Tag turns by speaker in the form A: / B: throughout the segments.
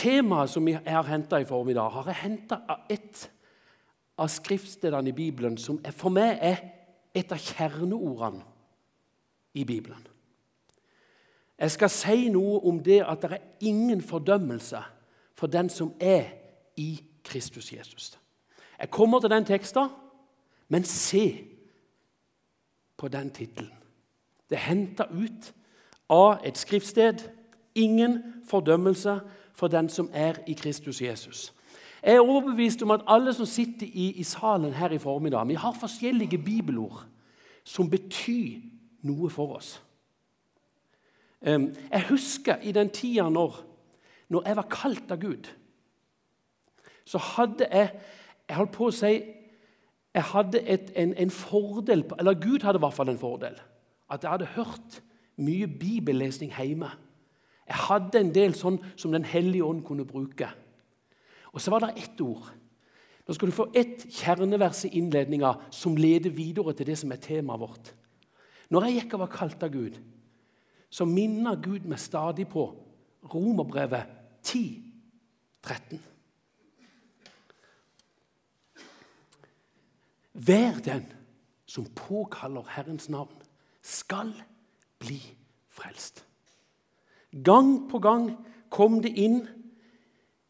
A: Temaet som jeg har henta i formiddag, har jeg henta av ett av skriftstedene i Bibelen som er, for meg er et av kjerneordene i Bibelen. Jeg skal si noe om det at det er ingen fordømmelse for den som er i Kristus Jesus. Jeg kommer til den teksten, men se på den tittelen. Det er henta ut av et skriftsted. Ingen fordømmelse for den som er i Kristus Jesus. Jeg er overbevist om at alle som sitter i, i salen her i formiddag, vi har forskjellige bibelord som betyr noe for oss. Jeg husker i den tida når, når jeg var kalt av Gud, så hadde jeg Jeg holdt på å si jeg hadde et, en, en, fordel Eller Gud hadde i hvert fall en fordel. At jeg hadde hørt mye bibellesning hjemme. Jeg hadde en del sånn som Den hellige ånd kunne bruke. Og så var det ett ord. Nå skal du få ett kjernevers i innledninga som leder videre til det som er temaet vårt. Når jeg gikk og var kalt av Gud, så minner Gud meg stadig på Romerbrevet 10, 13. Hver den som påkaller Herrens navn, skal bli frelst. Gang på gang kom det inn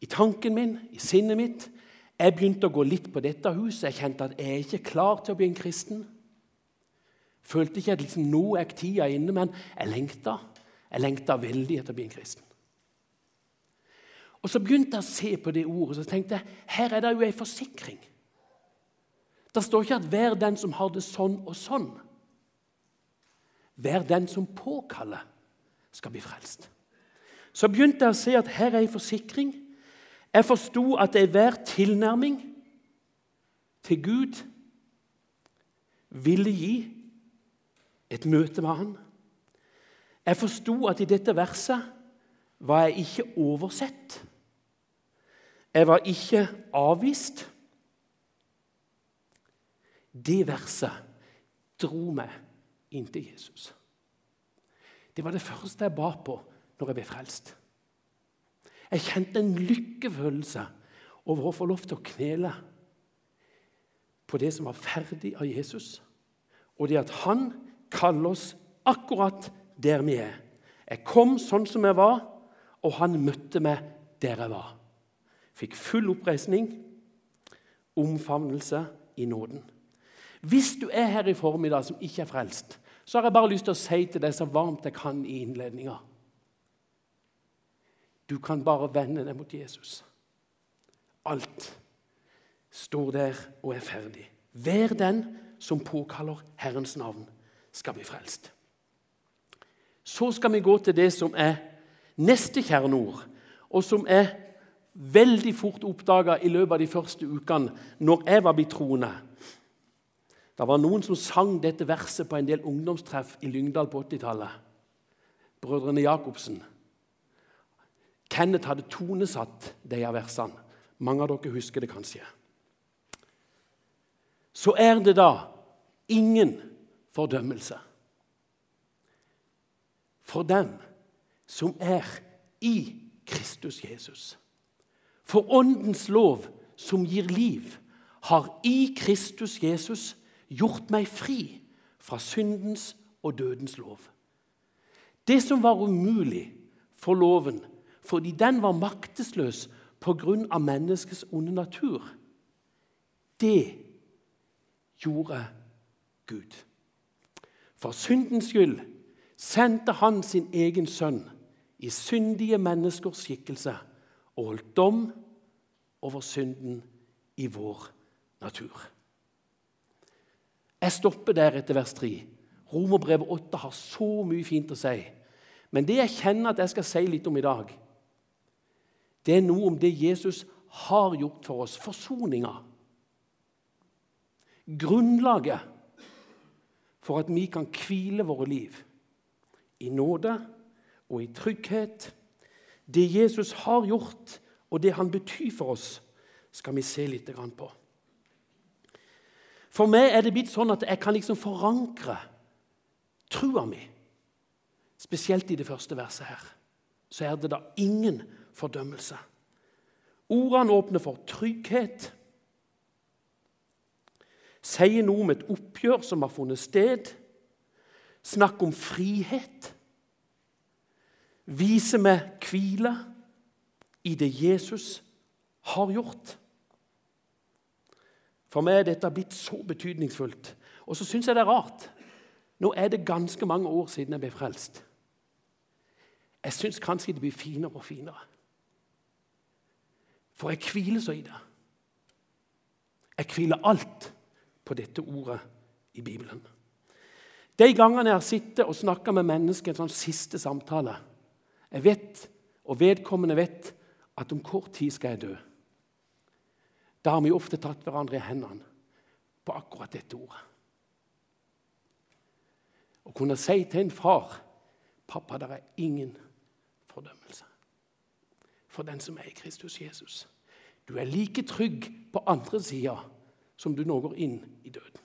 A: i tanken min, i sinnet mitt. Jeg begynte å gå litt på dette huset. Jeg kjente at jeg er ikke klar til å bli en kristen. Følte ikke at liksom, nå er tida inne, men jeg lengta. Jeg lengta veldig etter å bli en kristen. Og Så begynte jeg å se på det ordet og så tenkte jeg, her er det jo ei forsikring. Det står ikke at 'hver den som har det sånn og sånn'. Hver den som påkaller, skal bli frelst. Så begynte jeg å se at her er en forsikring. Jeg forsto at enhver tilnærming til Gud ville gi et møte med Han. Jeg forsto at i dette verset var jeg ikke oversett. Jeg var ikke avvist. Det verset dro meg inn til Jesus. Det var det første jeg ba på når jeg ble frelst. Jeg kjente en lykkefølelse over å få lov til å knele på det som var ferdig av Jesus, og det at han kaller oss akkurat der vi er. Jeg kom sånn som jeg var, og han møtte meg der jeg var. Fikk full oppreisning, omfavnelse i nåden. Hvis du er her i formiddag som ikke er frelst, så har jeg bare lyst til å si til deg så varmt jeg kan i innledninga Du kan bare vende deg mot Jesus. Alt står der og er ferdig. Vær den som påkaller Herrens navn, skal bli frelst. Så skal vi gå til det som er neste kjerneord, og som er veldig fort oppdaga i løpet av de første ukene når jeg var blitt troende. Det var noen som sang dette verset på en del ungdomstreff i Lyngdal på 80-tallet. Brødrene Jacobsen. Kenneth hadde tonesatt de av versene. Mange av dere husker det kanskje. Så er det da ingen fordømmelse for dem som er i Kristus Jesus. For Åndens lov, som gir liv, har i Kristus Jesus gjort meg fri fra syndens og dødens lov. Det som var umulig for loven fordi den var maktesløs pga. menneskets onde natur, det gjorde Gud. For syndens skyld sendte han sin egen sønn i syndige menneskers skikkelse og holdt dom over synden i vår natur. Jeg stopper der etter vers 3. Romerbrevet 8 har så mye fint å si. Men det jeg kjenner at jeg skal si litt om i dag, det er noe om det Jesus har gjort for oss. Forsoninga. Grunnlaget for at vi kan hvile våre liv i nåde og i trygghet. Det Jesus har gjort, og det han betyr for oss, skal vi se litt på. For meg er det blitt sånn at jeg kan liksom forankre trua mi. Spesielt i det første verset her. Så er det da ingen fordømmelse Ordene åpner for trygghet. Sier noe om et oppgjør som har funnet sted. Snakk om frihet. Viser meg hvile i det Jesus har gjort. For meg er dette blitt så betydningsfullt. Og så syns jeg det er rart. Nå er det ganske mange år siden jeg ble frelst. Jeg syns kanskje det blir finere og finere. For jeg hviler så i det. Jeg hviler alt på dette ordet i Bibelen. De gangene jeg har sittet og snakka med mennesker en sånn siste samtale Jeg vet, og vedkommende vet, at om kort tid skal jeg dø. Da har vi ofte tatt hverandre i hendene på akkurat dette ordet. Å kunne si til en far Pappa, det er ingen fordømmelse for den som er i Kristus Jesus. Du er like trygg på andre sida som du nå går inn i døden.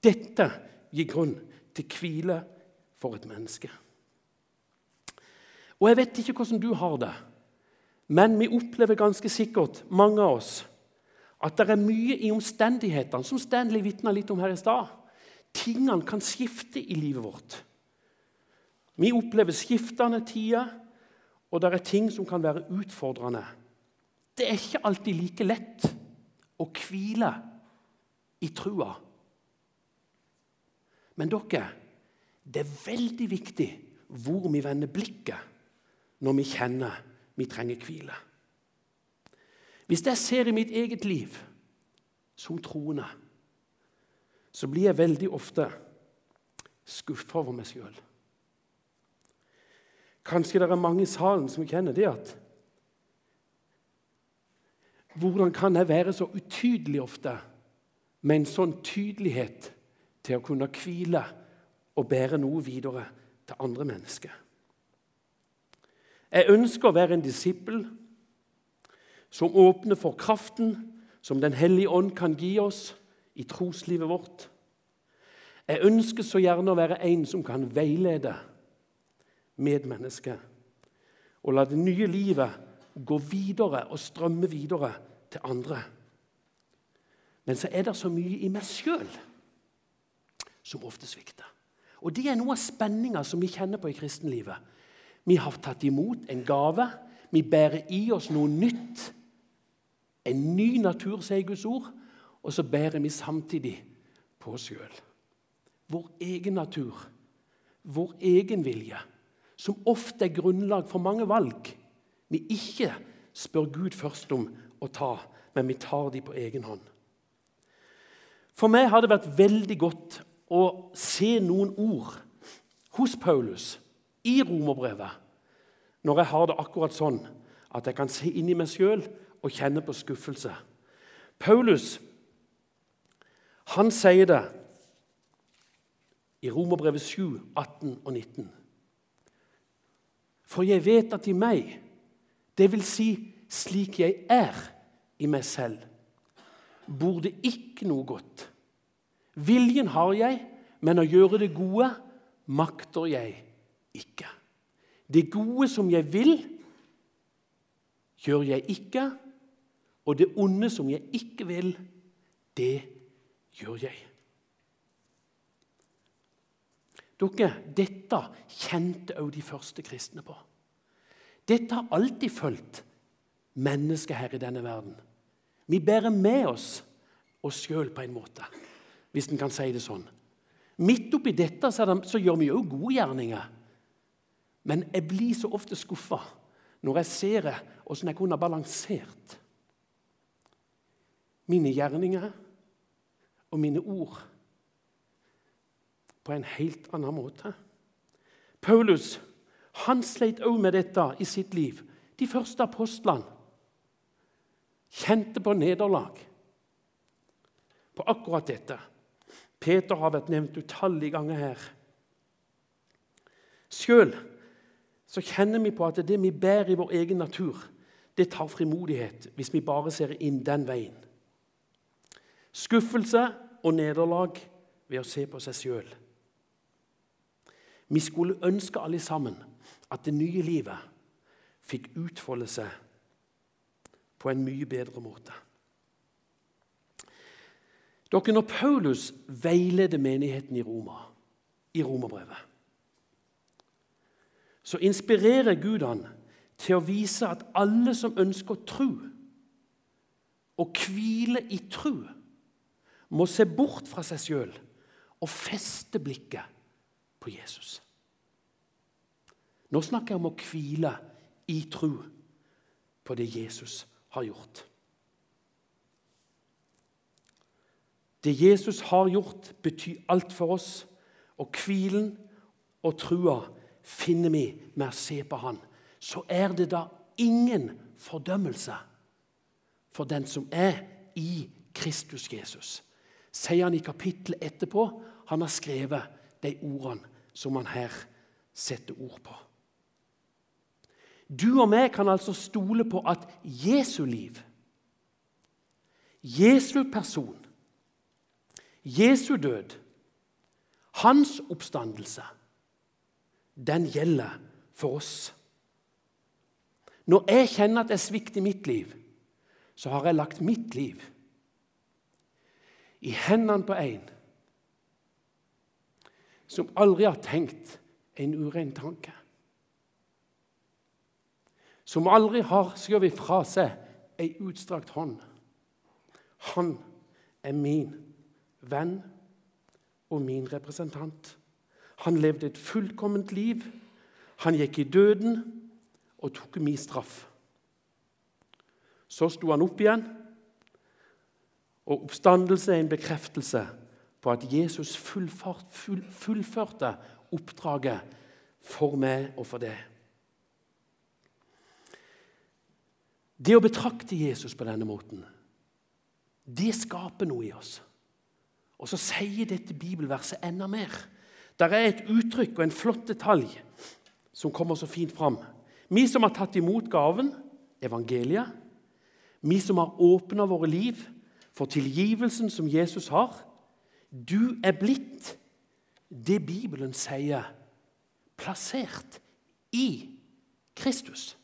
A: Dette gir grunn til hvile for et menneske. Og Jeg vet ikke hvordan du har det, men vi opplever ganske sikkert, mange av oss, at det er mye i omstendighetene, som Stanley vitna litt om her i stad. Tingene kan skifte i livet vårt. Vi opplever skiftende tider, og det er ting som kan være utfordrende. Det er ikke alltid like lett å hvile i trua. Men dere, det er veldig viktig hvor vi vender blikket når vi kjenner vi trenger hvile. Hvis jeg ser i mitt eget liv som troende, så blir jeg veldig ofte skuffa over meg sjøl. Kanskje det er mange i salen som kjenner det at Hvordan kan jeg være så utydelig ofte med en sånn tydelighet til å kunne hvile og bære noe videre til andre mennesker? Jeg ønsker å være en disippel som åpner for kraften som Den hellige ånd kan gi oss i troslivet vårt. Jeg ønsker så gjerne å være en som kan veilede medmennesket og la det nye livet gå videre og strømme videre til andre. Men så er det så mye i meg sjøl som ofte svikter. Og Det er noe av spenninga som vi kjenner på i kristenlivet. Vi har tatt imot en gave. Vi bærer i oss noe nytt. En ny natur, sier Guds ord. Og så bærer vi samtidig på oss sjøl. Vår egen natur, vår egen vilje, som ofte er grunnlag for mange valg vi ikke spør Gud først om å ta, men vi tar dem på egen hånd. For meg har det vært veldig godt å se noen ord hos Paulus i romerbrevet når jeg har det akkurat sånn at jeg kan se inn i meg sjøl og kjenne på skuffelse. Paulus han sier det i Romerbrevet 7, 18 og 19. For jeg vet at i meg, det vil si slik jeg er i meg selv, bor det ikke noe godt. Viljen har jeg, men å gjøre det gode makter jeg ikke. Det gode som jeg vil, gjør jeg ikke. Og det onde som jeg ikke vil, det gjør jeg. Dere, Dette kjente også de første kristne på. Dette har alltid fulgt mennesket her i denne verden. Vi bærer med oss oss sjøl på en måte, hvis en kan si det sånn. Midt oppi dette så, det, så gjør vi òg gode gjerninger. Men jeg blir så ofte skuffa når jeg ser åssen jeg kunne balansert mine gjerninger og mine ord på en helt annen måte. Paulus han sleit òg med dette i sitt liv. De første apostlene kjente på nederlag på akkurat dette. Peter har vært nevnt utallige ganger her. Sjøl så kjenner vi på at det vi bærer i vår egen natur, det tar frimodighet hvis vi bare ser inn den veien. Skuffelse og nederlag ved å se på seg sjøl. Vi skulle ønske alle sammen at det nye livet fikk utfolde seg på en mye bedre måte. Dere, Når Paulus veileder menigheten i Roma, i Romerbrevet, så inspirerer Gud han til å vise at alle som ønsker å tro og hvile i tro, må se bort fra seg sjøl og feste blikket på Jesus. Nå snakker jeg om å hvile i tro på det Jesus har gjort. Det Jesus har gjort, betyr alt for oss. Og hvilen og trua finner vi med å se på Han. Så er det da ingen fordømmelse for den som er i Kristus Jesus. Sier han i kapittelet etterpå. Han har skrevet de ordene som han her setter ord på. Du og meg kan altså stole på at Jesu liv, Jesu person, Jesu død, hans oppstandelse, den gjelder for oss. Når jeg kjenner at jeg svikter i mitt liv, så har jeg lagt mitt liv i hendene på en som aldri har tenkt en urein tanke. Som aldri har skjøvet fra seg ei utstrakt hånd. Han er min venn og min representant. Han levde et fullkomment liv. Han gikk i døden og tok min straff. Så sto han opp igjen, og oppstandelse er en bekreftelse på at Jesus fullførte oppdraget for meg og for deg. Det å betrakte Jesus på denne måten, det skaper noe i oss. Og så sier dette bibelverset enda mer. Der er et uttrykk og en flott detalj som kommer så fint fram. Vi som har tatt imot gaven, evangeliet, vi som har åpna våre liv for tilgivelsen som Jesus har, du er blitt det Bibelen sier, plassert i Kristus,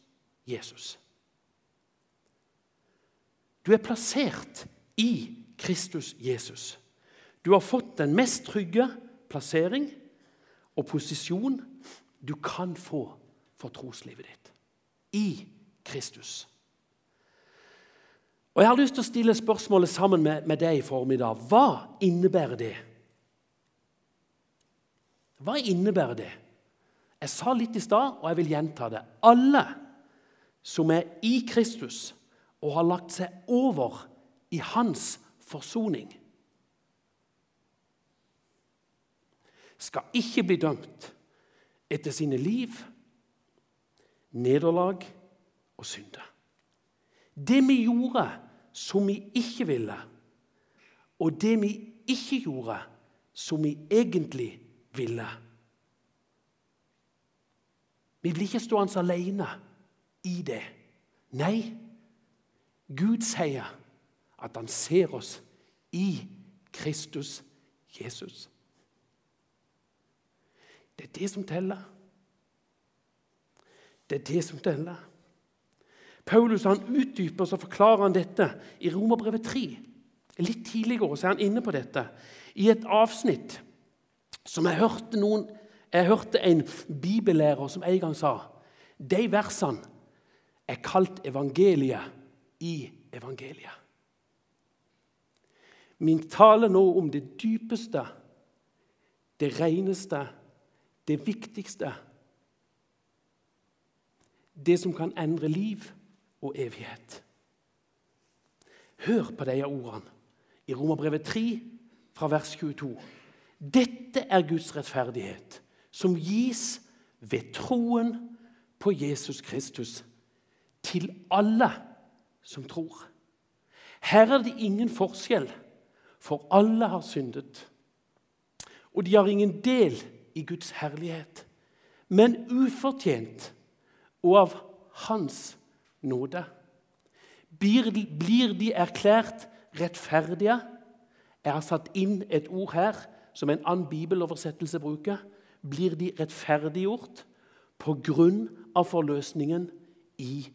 A: Jesus. Du er plassert i Kristus Jesus. Du har fått den mest trygge plassering og posisjon du kan få for troslivet ditt. I Kristus. Og Jeg har lyst til å stille spørsmålet sammen med, med deg i formiddag. Hva innebærer det? Hva innebærer det? Jeg sa litt i stad, og jeg vil gjenta det. Alle som er i Kristus og har lagt seg over i hans forsoning, skal ikke bli dømt etter sine liv, nederlag og synder. Det vi gjorde som vi ikke ville, og det vi ikke gjorde som vi egentlig ville. Vi blir ikke stående alene i det. Nei, Gud sier at han ser oss i Kristus Jesus. Det er det som teller. Det er det som teller. Paulus han utdyper og forklarer han dette i Romerbrevet 3. Litt tidligere så er han inne på dette i et avsnitt som jeg hørte, noen, jeg hørte en bibellærer som en gang sa De versene er kalt evangeliet i evangeliet. Min tale nå om det dypeste, det reneste, det viktigste. Det som kan endre liv og evighet. Hør på disse ordene i Romerbrevet 3, fra vers 22. Dette er Guds rettferdighet, som gis ved troen på Jesus Kristus til alle som tror. Her er det ingen forskjell, for alle har syndet. Og de har ingen del i Guds herlighet, men ufortjent og av Hans nåde. Blir de erklært rettferdige? Jeg har satt inn et ord her som en annen bibeloversettelse bruker. Blir de rettferdiggjort på grunn av forløsningen i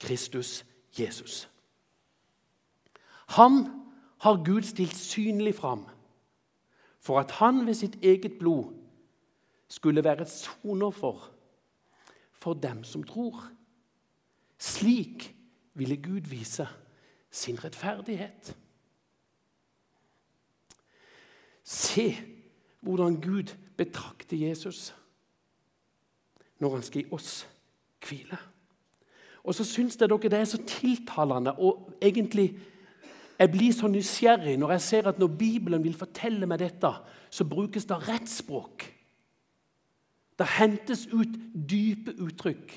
A: Kristus Jesus. Han har Gud stilt synlig fram for at han ved sitt eget blod skulle være soner for dem som tror. Slik ville Gud vise sin rettferdighet. Se hvordan Gud betrakter Jesus når han skal gi oss hvile. Og så syns jeg dere det er så tiltalende og egentlig jeg blir så nysgjerrig når jeg ser at når Bibelen vil fortelle meg dette, så brukes det rettsspråk. Det hentes ut dype uttrykk.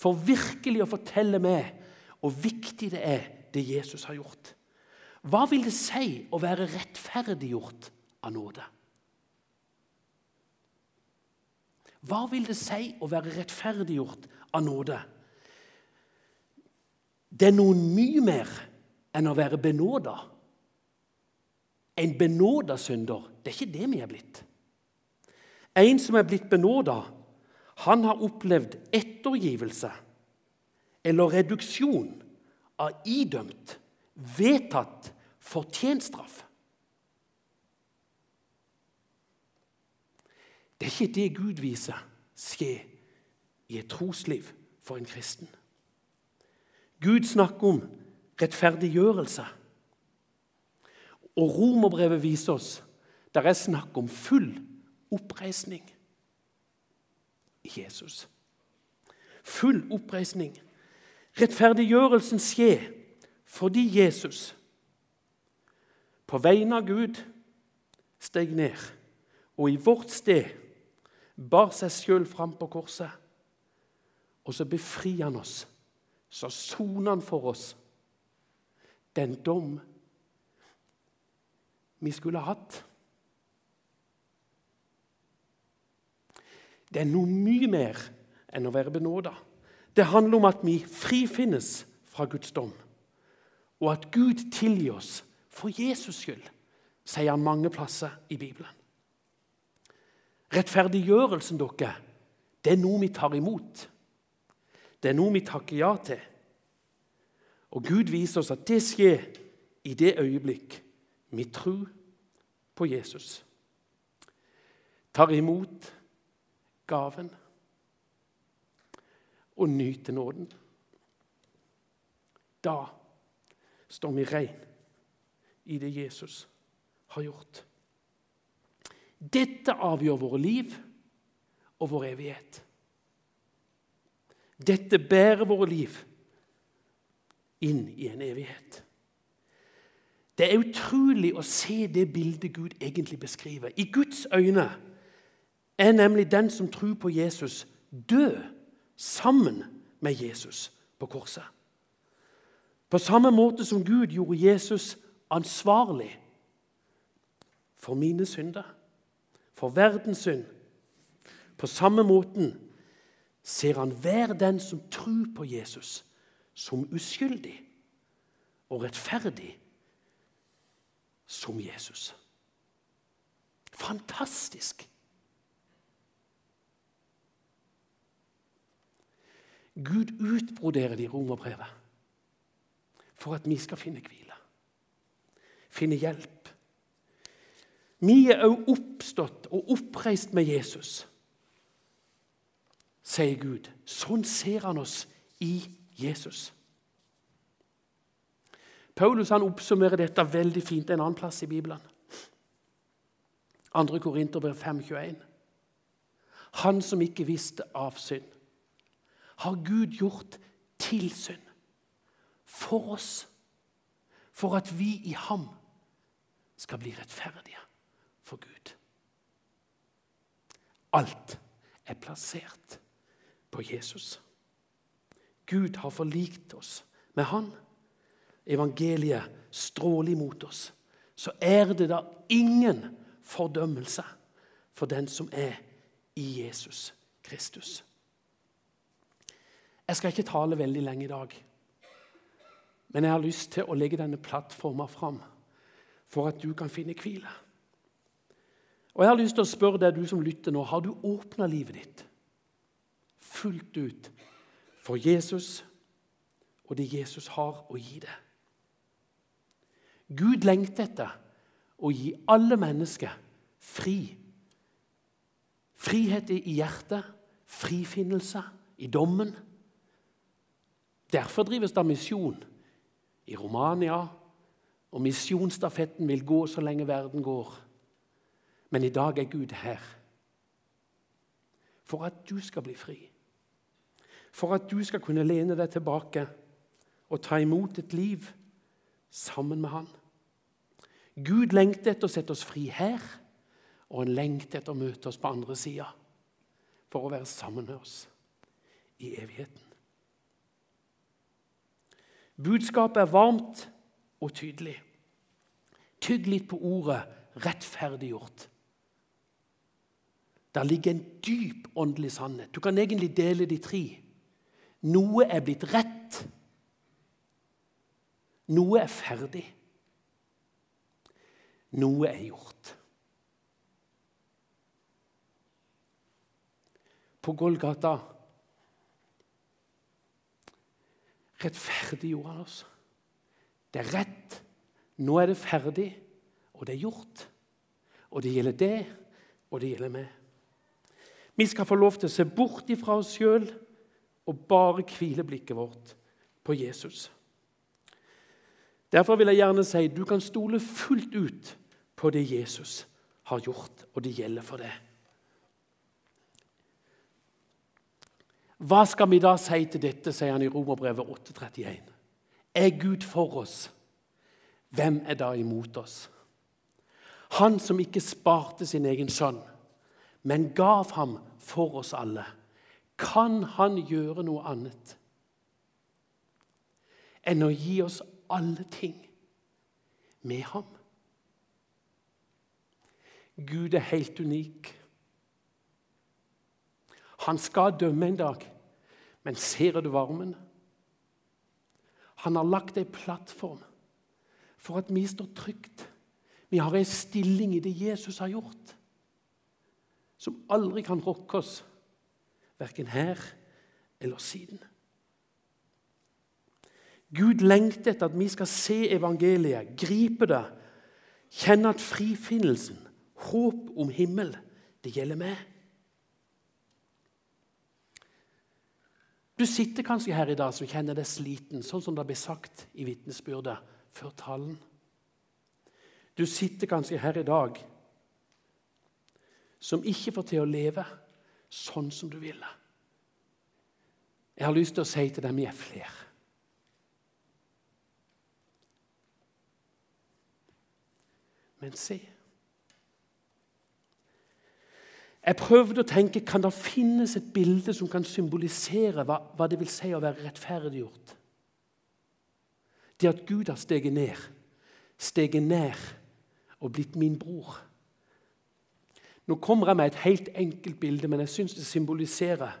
A: For virkelig å fortelle meg hvor viktig det er, det Jesus har gjort. Hva vil det si å være rettferdiggjort av nåde? Hva vil det si å være rettferdiggjort av nåde? Det er noe mye mer enn å være benåda. En benåda synder, det er ikke det vi er blitt. En som er blitt benåda, han har opplevd ettergivelse eller reduksjon av idømt, vedtatt, fortjenststraff. Det er ikke det Gud viser skje i et trosliv for en kristen. Gud snakker om rettferdiggjørelse. Og romerbrevet viser oss der er snakk om full oppreisning i Jesus. Full oppreisning. Rettferdiggjørelsen skjer fordi Jesus på vegne av Gud steg ned og i vårt sted bar seg sjøl fram på korset. Og så befrir han oss så soner han for oss den dom vi skulle hatt. Det er noe mye mer enn å være benåda. Det handler om at vi frifinnes fra Guds dom, og at Gud tilgir oss for Jesus skyld, sier han mange plasser i Bibelen. Rettferdiggjørelsen dere, det er noe vi tar imot. Det er noe vi takker ja til. Og Gud viser oss at det skjer i det øyeblikk vi tror på Jesus. Tar imot gaven og nyte nåden. Da står vi rein i det Jesus har gjort. Dette avgjør våre liv og vår evighet. Dette bærer våre liv inn i en evighet. Det er utrolig å se det bildet Gud egentlig beskriver. I Guds øyne er nemlig den som tror på Jesus, død sammen med Jesus på korset. På samme måte som Gud gjorde Jesus ansvarlig for mine synder, for verdens synd. På samme måten ser han hver den som tror på Jesus, som uskyldig og rettferdig som Jesus. Fantastisk! Gud utbroderer det i romerbrevet for at vi skal finne hvile, finne hjelp. Vi er òg oppstått og oppreist med Jesus, sier Gud. Sånn ser han oss i Jesus. Paulus han oppsummerer dette veldig fint en annen plass i Bibelen. 2. Korinterbrev 5,21. Han som ikke visste av synd, har Gud gjort til synd for oss, for at vi i ham skal bli rettferdige for Gud. Alt er plassert på Jesus. Gud har forlikt oss med Han. Evangeliet stråler imot oss. Så er det da ingen fordømmelse for den som er i Jesus Kristus. Jeg skal ikke tale veldig lenge i dag, men jeg har lyst til å legge denne plattforma fram for at du kan finne hvile. Og Jeg har lyst til å spørre deg, du som lytter nå, har du åpna livet ditt fullt ut for Jesus og det Jesus har å gi deg. Gud lengter etter å gi alle mennesker fri. Frihet i hjertet, frifinnelse i dommen. Derfor drives det misjon i Romania, og misjonsstafetten vil gå så lenge verden går. Men i dag er Gud her for at du skal bli fri. For at du skal kunne lene deg tilbake og ta imot et liv sammen med Han. Gud lengter etter å sette oss fri her, og han lengter etter å møte oss på andre sida for å være sammen med oss i evigheten. Budskapet er varmt og tydelig. Tygg litt på ordet 'rettferdiggjort'. Der ligger en dyp åndelig sannhet. Du kan egentlig dele de tre. Noe er blitt rett. Noe er ferdig. Noe er gjort. På Golgata rettferdiggjorde han oss. Det er rett. Nå er det ferdig, og det er gjort. Og det gjelder det, og det gjelder meg. Vi skal få lov til å se bort ifra oss sjøl og bare hvile blikket vårt på Jesus. Derfor vil jeg gjerne si du kan stole fullt ut på det Jesus har gjort, og det gjelder for det. Hva skal vi da si til dette, sier han i Romerbrevet 8,31. Er Gud for oss, hvem er da imot oss? Han som ikke sparte sin egen sønn, men gav ham for oss alle. Kan han gjøre noe annet enn å gi oss alle ting med ham? Gud er helt unik. Han skal dømme en dag, men ser du varmen? Han har lagt ei plattform for at vi står trygt. Vi har ei stilling i det Jesus har gjort som aldri kan rokke oss, verken her eller siden. Gud lengter etter at vi skal se evangeliet, gripe det, kjenne at frifinnelsen, håp om himmel, det gjelder meg. Du sitter kanskje her i dag som kjenner deg sliten, sånn som det ble sagt i vitnesbyrdet før talen. Du sitter kanskje her i dag som ikke får til å leve sånn som du ville. Jeg har lyst til å si til dem vi er flere. Men se Jeg prøvde å tenke kan det finnes et bilde som kan symbolisere hva, hva det vil si å være rettferdiggjort. Det at Gud har steget ned, steget ned og blitt min bror. Nå kommer jeg med et helt enkelt bilde, men jeg syns det symboliserer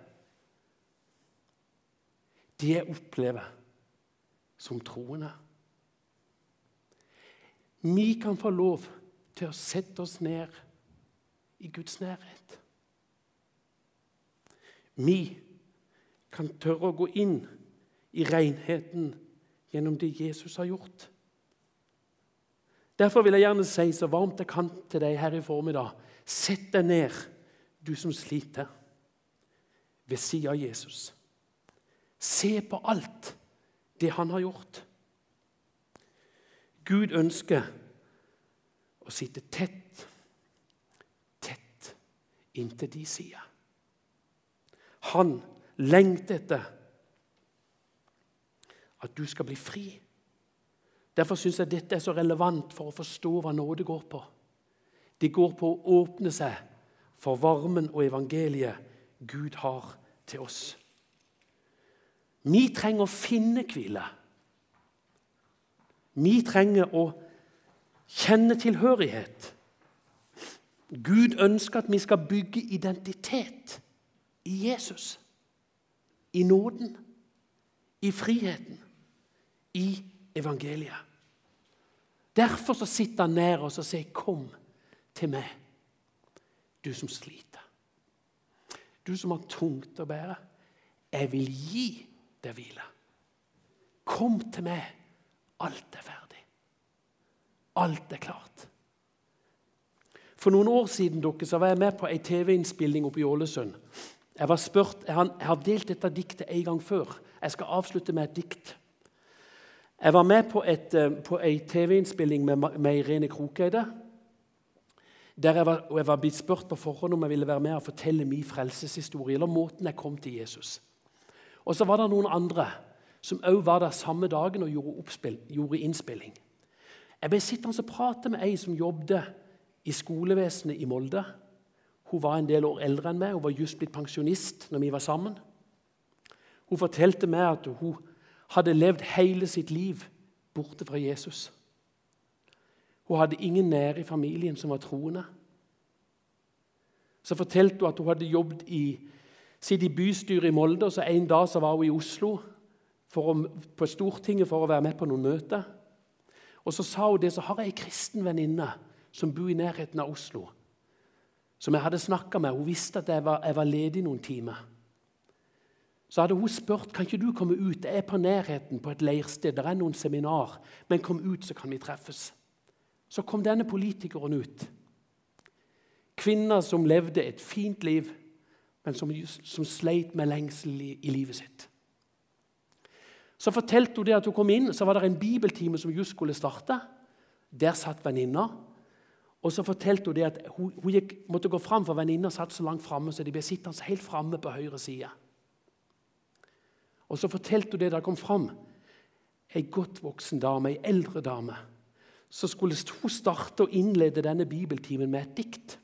A: det jeg opplever som troende. Vi kan få lov til å sette oss ned i Guds nærhet. Vi kan tørre å gå inn i renheten gjennom det Jesus har gjort. Derfor vil jeg gjerne si så varmt jeg kan til deg her i formiddag Sett deg ned, du som sliter, ved siden av Jesus. Se på alt det han har gjort. Gud ønsker å sitte tett, tett inntil de side. Han lengter etter at du skal bli fri. Derfor syns jeg dette er så relevant for å forstå hva nåde går på. Det går på å åpne seg for varmen og evangeliet Gud har til oss. Vi trenger å finne hvile. Vi trenger å kjenne tilhørighet. Gud ønsker at vi skal bygge identitet i Jesus. I nåden, i friheten, i evangeliet. Derfor så sitter han nær oss og sier, 'Kom, til meg, du som sliter. Du som har tungt å bære. Jeg vil gi deg hvile. Kom til meg. Alt er ferdig. Alt er klart. For noen år siden dere, så var jeg med på ei TV-innspilling oppe i Ålesund. Jeg, var spurt, jeg, har, delt dette diktet en gang før. Jeg skal avslutte med et dikt. Jeg var med på, et, eh, på ei TV-innspilling med, med Irene Krokeide. Der jeg var, og jeg var blitt spurt på forhånd om jeg ville være med og fortelle min frelseshistorie. eller måten jeg kom til Jesus. Og så var det noen andre som òg var der samme dagen og gjorde, oppspill, gjorde innspilling. Jeg ble sittende og prate med ei som jobbet i skolevesenet i Molde. Hun var en del år eldre enn meg, hun var just blitt pensjonist når vi var sammen. Hun fortalte meg at hun hadde levd hele sitt liv borte fra Jesus. Hun hadde ingen nære i familien som var troende. Så fortalte hun at hun hadde jobbet i, sitt i bystyret i Molde, og så en dag så var hun i Oslo å, på Stortinget for å være med på noen møter. Og Så sa hun det, så har jeg ei kristen venninne som bor i nærheten av Oslo, som jeg hadde snakka med. Hun visste at jeg var, jeg var ledig noen timer. Så hadde hun spurt kan ikke du komme ut. Jeg er på nærheten på et leirsted. Der er noen seminar. Men kom ut, så kan vi treffes. Så kom denne politikeren ut. Kvinner som levde et fint liv, men som, som sleit med lengsel i, i, livet sitt. Så fortalte hun det at hun kom inn, så var det en bibeltime som just skulle starte. Der satt venninna. Og så fortalte hun det at hun, hun gikk, måtte gå fram, for venninna satt så langt framme, så de ble sittende helt framme på høyre side. Og så fortalte hun det da hun kom fram ei godt voksen dame, ei eldre dame så skulle hun starte og innlede denne bibeltimen med et dikt.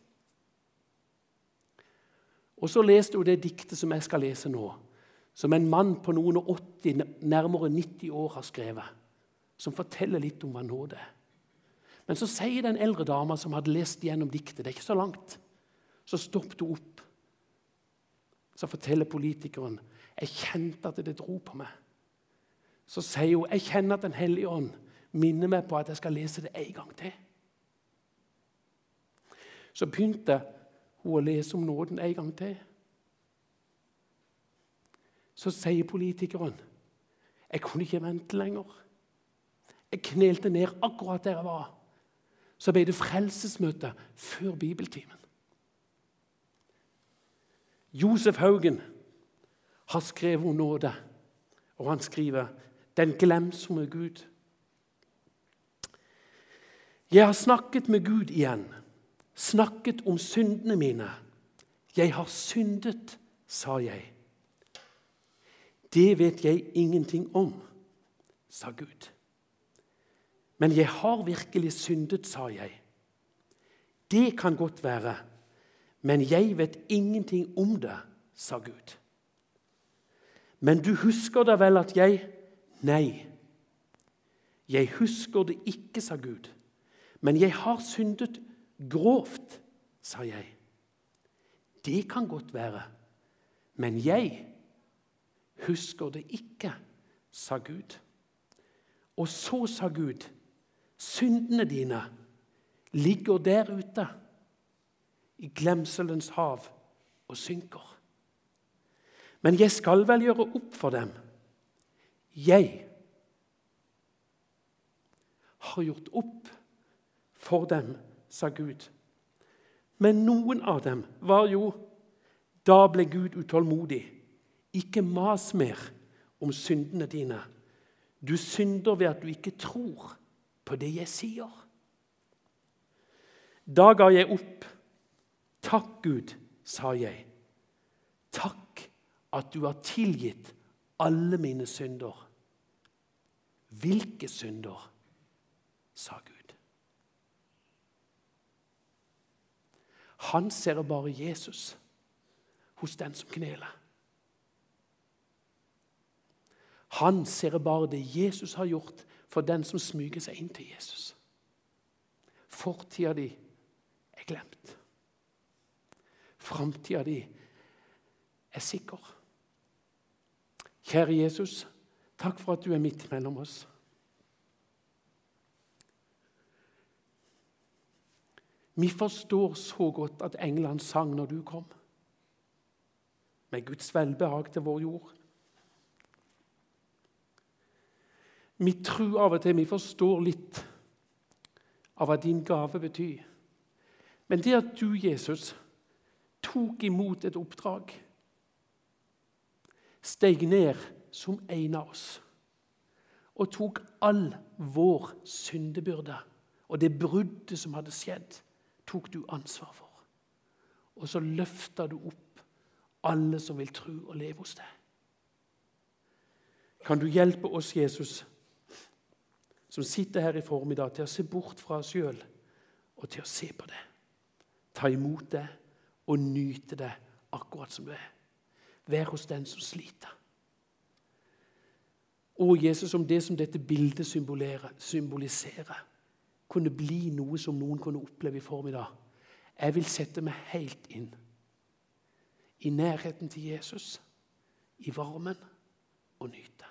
A: Og Så leste hun det diktet som jeg skal lese nå, som en mann på noen og 80, nærmere 90 år har skrevet, som forteller litt om hva nåde er. Men så sier den eldre dama som hadde lest gjennom diktet, det er ikke så langt, så stoppet hun opp. Så forteller politikeren jeg kjente at det dro på meg. Så sier hun jeg kjenner at Den hellige ånd minner meg på at jeg skal lese det en gang til. Så begynte hun å lese om nåden en gang til. Så sier politikeren jeg kunne ikke vente lenger. Jeg knelte ned akkurat der jeg var. Så ble det frelsesmøte før bibeltimen. Josef Haugen har skrevet om nåde, og han skriver 'Den glemsomme Gud'. Jeg har snakket med Gud igjen, snakket om syndene mine. Jeg har syndet, sa jeg. Det vet jeg ingenting om, sa Gud. Men jeg har virkelig syndet, sa jeg. Det kan godt være, men jeg vet ingenting om det, sa Gud. Men du husker da vel at jeg Nei, jeg husker det ikke, sa Gud. Men jeg har syndet grovt, sa jeg. Det kan godt være, men jeg husker det ikke, sa Gud. Og så sa Gud, syndene dine ligger der ute i glemselens hav og synker. Men jeg skal vel gjøre opp for dem. Jeg har gjort opp for dem, sa Gud. Men noen av dem var jo Da ble Gud utålmodig. Ikke mas mer om syndene dine. Du synder ved at du ikke tror på det jeg sier. Da ga jeg opp. Takk, Gud, sa jeg. Takk at du har tilgitt alle mine synder. Hvilke synder? sa Gud. Han ser bare Jesus hos den som kneler. Han ser bare det Jesus har gjort for den som smyger seg inn til Jesus. Fortida di er glemt. Framtida di er sikker. Kjære Jesus, takk for at du er midt mellom oss. Vi forstår så godt at englene sang når du kom, med Guds velbehag til vår jord. Vi tror av og til vi forstår litt av hva din gave betyr. Men det at du, Jesus, tok imot et oppdrag, steg ned som en av oss og tok all vår syndebyrde og det bruddet som hadde skjedd, tok du ansvar for. Og så løfta du opp alle som vil tro og leve hos deg. Kan du hjelpe oss, Jesus, som sitter her i formiddag, til å se bort fra oss sjøl og til å se på det? Ta imot det og nyte det akkurat som du er. Vær hos den som sliter. Og Jesus, om det som dette bildet symboliserer, kunne bli noe som noen kunne oppleve i formiddag. Jeg vil sette meg helt inn i nærheten til Jesus, i varmen, og nyte.